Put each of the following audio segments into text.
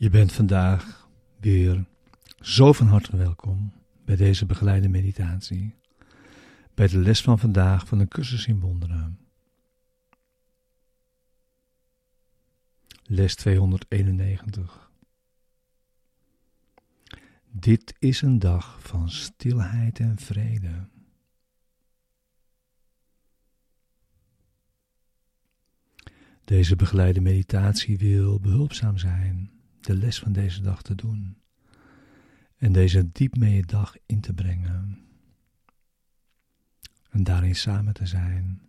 Je bent vandaag weer zo van harte welkom bij deze begeleide meditatie, bij de les van vandaag van een cursus in wonderen. Les 291. Dit is een dag van stilheid en vrede. Deze begeleide meditatie wil behulpzaam zijn de les van deze dag te doen en deze diep mee je dag in te brengen en daarin samen te zijn.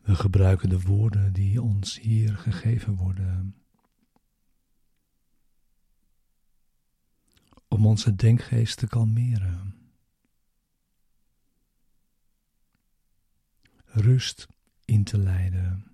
We gebruiken de woorden die ons hier gegeven worden om onze denkgeest te kalmeren. Rust in te leiden.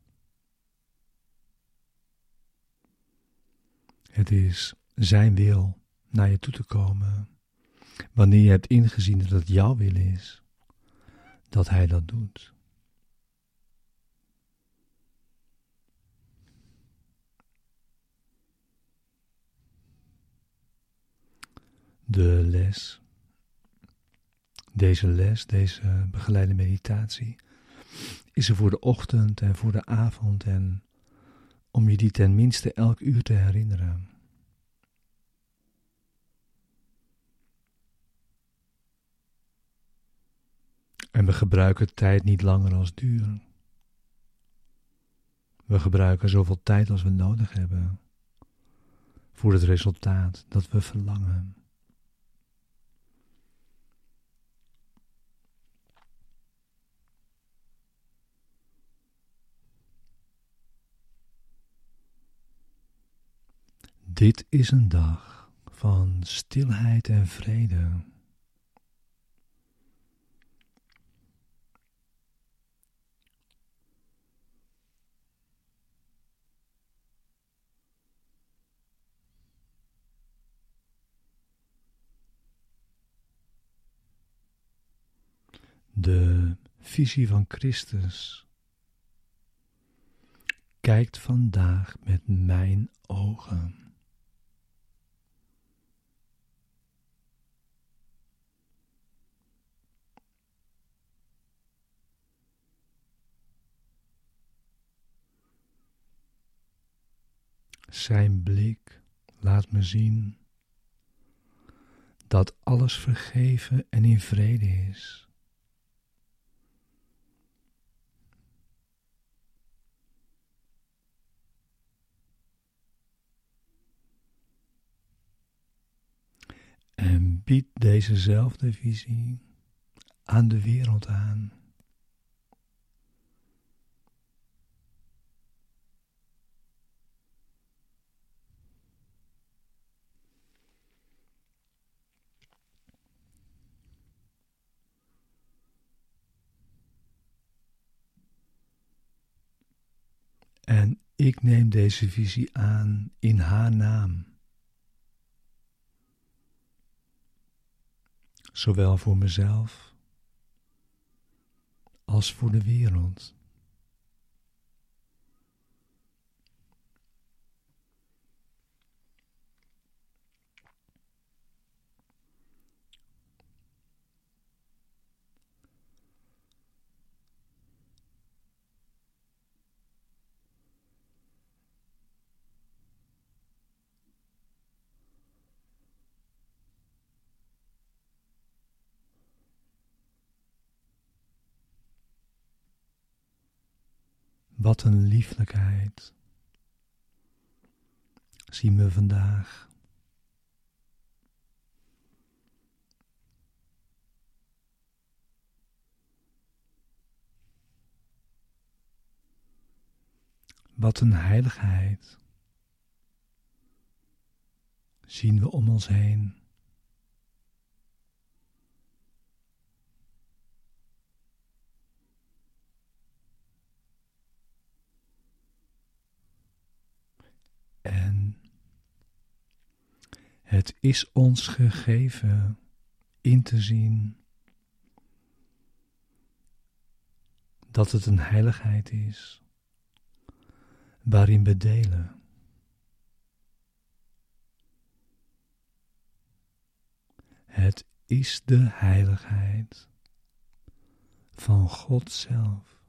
Het is Zijn wil naar je toe te komen. Wanneer je hebt ingezien dat het jouw wil is, dat Hij dat doet. De les, deze les, deze begeleide meditatie, is er voor de ochtend en voor de avond en om je die ten minste elk uur te herinneren. En we gebruiken tijd niet langer als duur. We gebruiken zoveel tijd als we nodig hebben voor het resultaat dat we verlangen. Dit is een dag van stilheid en vrede. De visie van Christus kijkt vandaag met mijn ogen. Zijn blik laat me zien dat alles vergeven en in vrede is. En biedt dezezelfde visie aan de wereld aan. En ik neem deze visie aan in haar naam. Zowel voor mezelf als voor de wereld. Wat een lieflijkheid zien we vandaag. Wat een heiligheid zien we om ons heen. Het is ons gegeven in te zien dat het een heiligheid is waarin we delen. Het is de heiligheid van God zelf.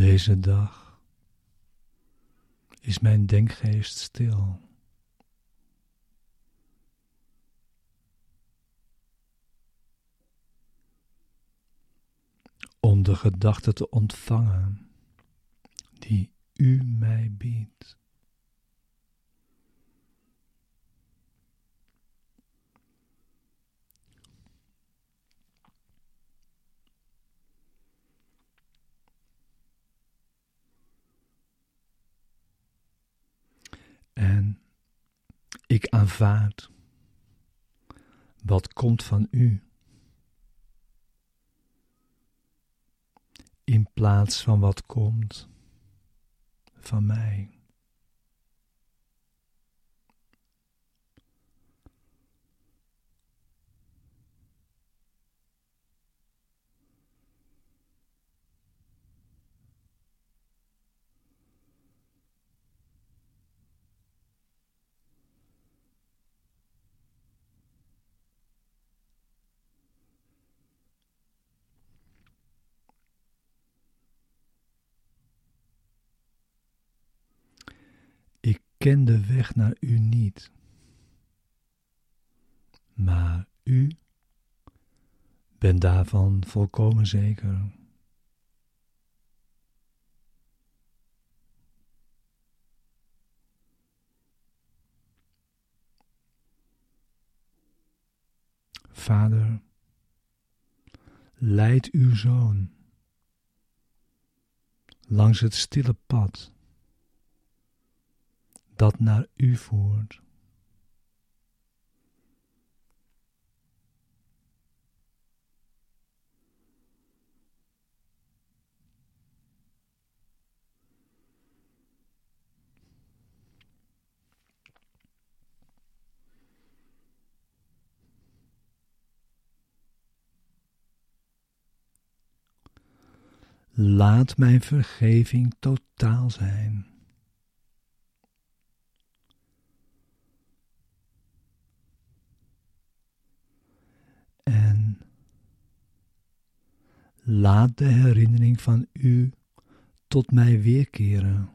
Deze dag is mijn denkgeest stil. Om de gedachten te ontvangen die u mij biedt. En ik aanvaard wat komt van u. In plaats van wat komt van mij. Ken de weg naar u niet. Maar u bent daarvan volkomen zeker. Vader, leid uw zoon langs het stille pad dat naar u voert. Laat mijn vergeving totaal zijn. Laat de herinnering van u tot mij weerkeren.